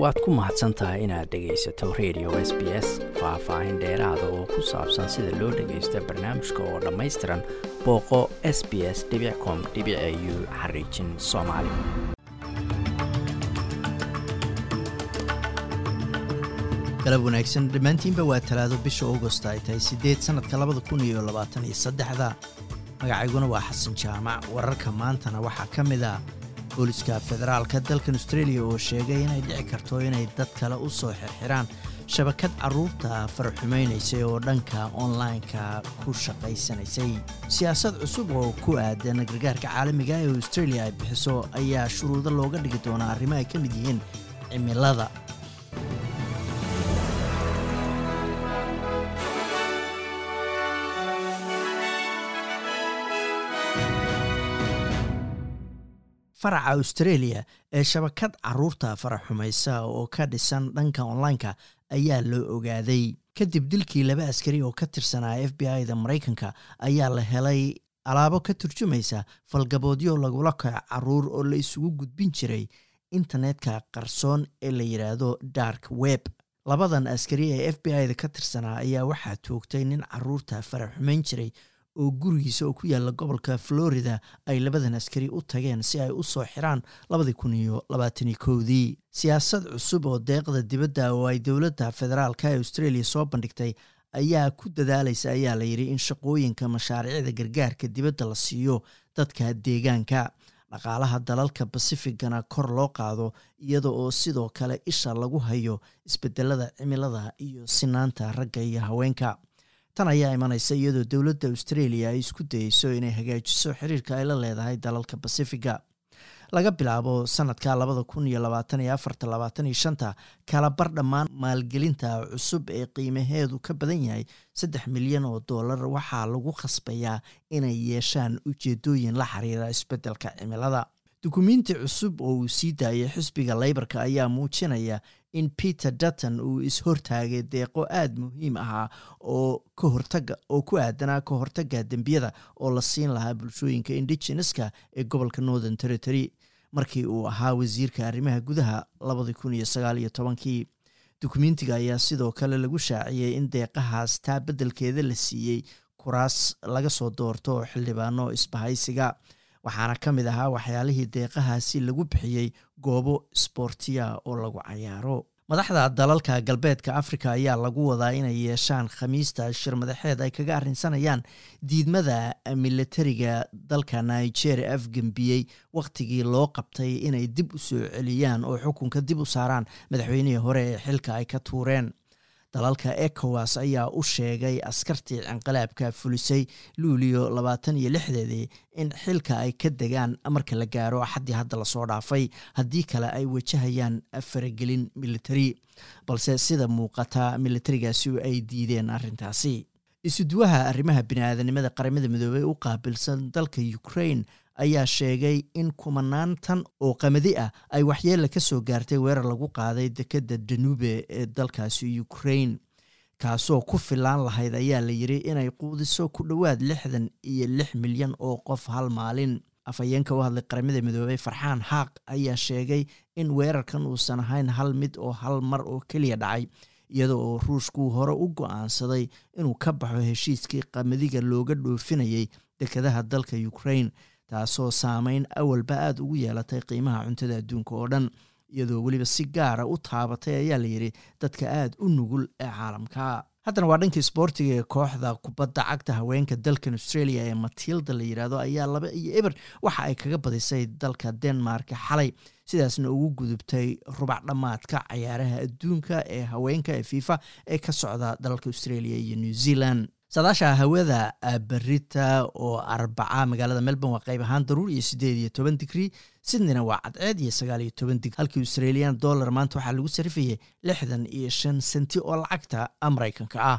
waad ku mahadsan tahay inaad dhegaysato radio s b s faah-faahin dheeraada oo ku saabsan sida loo dhagaysto barnaamijka oo dhammaystiran booqo s b s com u xariijin soomaali. Galab wanaagsan dhammaantiinba waa talaado bisha augost ay tahay siddeed sannadka labada kun iyo labaatan iyo saddexda. Magacayguna waa xasan jaamac wararka maantana waxaa ka mid a booliska federaalka. Dalkan australia oo sheegay inay dhici karto inay dad kale u soo xirxiraan shabakad carruurta faraxumaynaysay oo dhanka online-ka ku shaqaysanaysay. Siyaasad cusub oo ku aadan gargaarka caalamiga ee australia ay bixiso ayaa shuruudo looga dhigi doonaa arrimo ay ka mid yihiin cimilada faraca australia ee shabakad carruurta faraxumaysa oo ka dhisan dhanka online-ka ayaa loo ogaaday. Kadib dilkii laba askari oo ka tirsanaa f b i da maraykanka ayaa la helay alaabo ka turjumaysa falgaboodyo lagula kaco carruur oo la isugu gudbin jiray internetka qarsoon ee la yidhaahdo dark web. Labadan askari ee f b i da ka tirsanaa ayaa waxaa toogtay nin carruurta faraxumayn jiray oo gurigiisa oo ku yaalla gobolka florida ay labadan askari u tageen si ay u soo xiraan labadii kun iyo labaatani kowdii siyaasad cusub oo deeqda dibadda oo ay dowladda federaalka ee australia soo bandhigtay ayaa ku dadaalaysa ayaa la yidhi in shaqooyinka mashaariicda gargaarka dibadda la siiyo dadka deegaanka. Dhaqaalaha dalalka basifigana kor loo qaado iyada oo sidoo kale isha lagu hayo isbedelada cimilada iyo sinaanta ragga iyo haweenka tan ayaa imanaysa iyadoo dowladda australia ay isku dayeyso inay hagaajiso xiriirka ay la leedahay dalalka basifiga laga bilaabo sanadka labada kun iyo labaatan iyo afarta labaatan iyo shanta kala bar dhammaan maalgelinta cusub ee qiimaheedu ka badan yahay saddex milyan oo dollar waxaa lagu khasbayaa inay yeeshaan ujeedooyin la xiriira isbeddelka cimilada dukumiinti cusub oo uu sii daayay xisbiga leybarka ayaa muujinaya in peter dutton uu is-hortaagay deeqo aada muhiim ahaa oo ka hortaga oo ku aadanaa ka hortagga dembiyada oo la siin lahaa bulshooyinka indigeneska ee gobolka northern territory markii uu ahaa wasiirka arrimaha gudaha labadii kun iyo sagaal iyo tobankii. Dukumentiga ayaa sidoo kale lagu shaaciyey in deeqahaas taa beddelkeeda la siiyey kuraas laga soo doorto oo xildhibaano isbahaysiga waxaana ka mid ahaa waxyaalihii deeqahaasi lagu bixiyey goobo sboortiya oo lagu cayaaro. Madaxda dalalka galbeedka africa ayaa lagu wadaa inay yeeshaan khamiista shir madaxeed ay kaga arrinsanayaan diidmada militariga dalka nigeria afgembiyey wakhtigii loo qabtay inay dib u soo celiyaan oo xukunka dib u saaraan madaxweynihii hore ee xilka ay ka tuureen dalalka ecowas ayaa u sheegay askartii cinqilaabka fulisay luulio labaatan iyo lixdeedii in xilka ay ka degaan marka la gaaro axaddii hadda la soo dhaafay haddii kale ay wajahayaan faragelin militari balse sida muuqata militarigaasi ay diideen arrintaasi. Isuduwaha arrimaha bini-aadanimada qaramada midoobey u qaabilsan dalka ukraine ayaa sheegay in kumanaan tan oo qamadi ah ay waxyeella ka soo gaartay weerar lagu qaaday dekedda danube ee dalkaasi ukraine. Kaasoo ku filaan lahayd ayaa la yidhi inay quudiso ku dhowaad lixdan iyo lix milyan oo qof hal maalin. Afhayeenka u hadlay qaramada midoobey farxaan haaq ayaa sheegay in weerarkan uusan ahayn hal mid oo hal mar oo keliya dhacay iyada oo ruushku hore u go'aansaday inuu ka baxo heshiiskii qamadiga looga dhoofinayay dekedaha dalka ukraine taasoo saameyn awalba aada ugu yeelatay qiimaha cuntada adduunka oo dhan iyadoo weliba si gaara u taabatay ayaa la yidhi dadka aada u nugul ee caalamka. Haddana waa dhankii sboortiga ee kooxda kubadda cagta haweenka dalkan australia ee matilda la yidhaahdo ayaa laba iyo eber waxa ay kaga badisay dalka denmark xalay. Sidaasna ugu gudubtay rubac dhammaadka cayaaraha adduunka ee haweenka ee fifa ee ka socda dalalka australia iyo new zealand saadaasha hawada berita oo arbaca magaalada melbourne waa qayb ahaan daruur iyo siddeed iyo toban digrii sydneyna waa cadceed iyo sagaal iyo toban digri halkii australian dollar maanta waxaa lagu sarifayay lixdan iyo shan senti oo lacagta maraykanka ah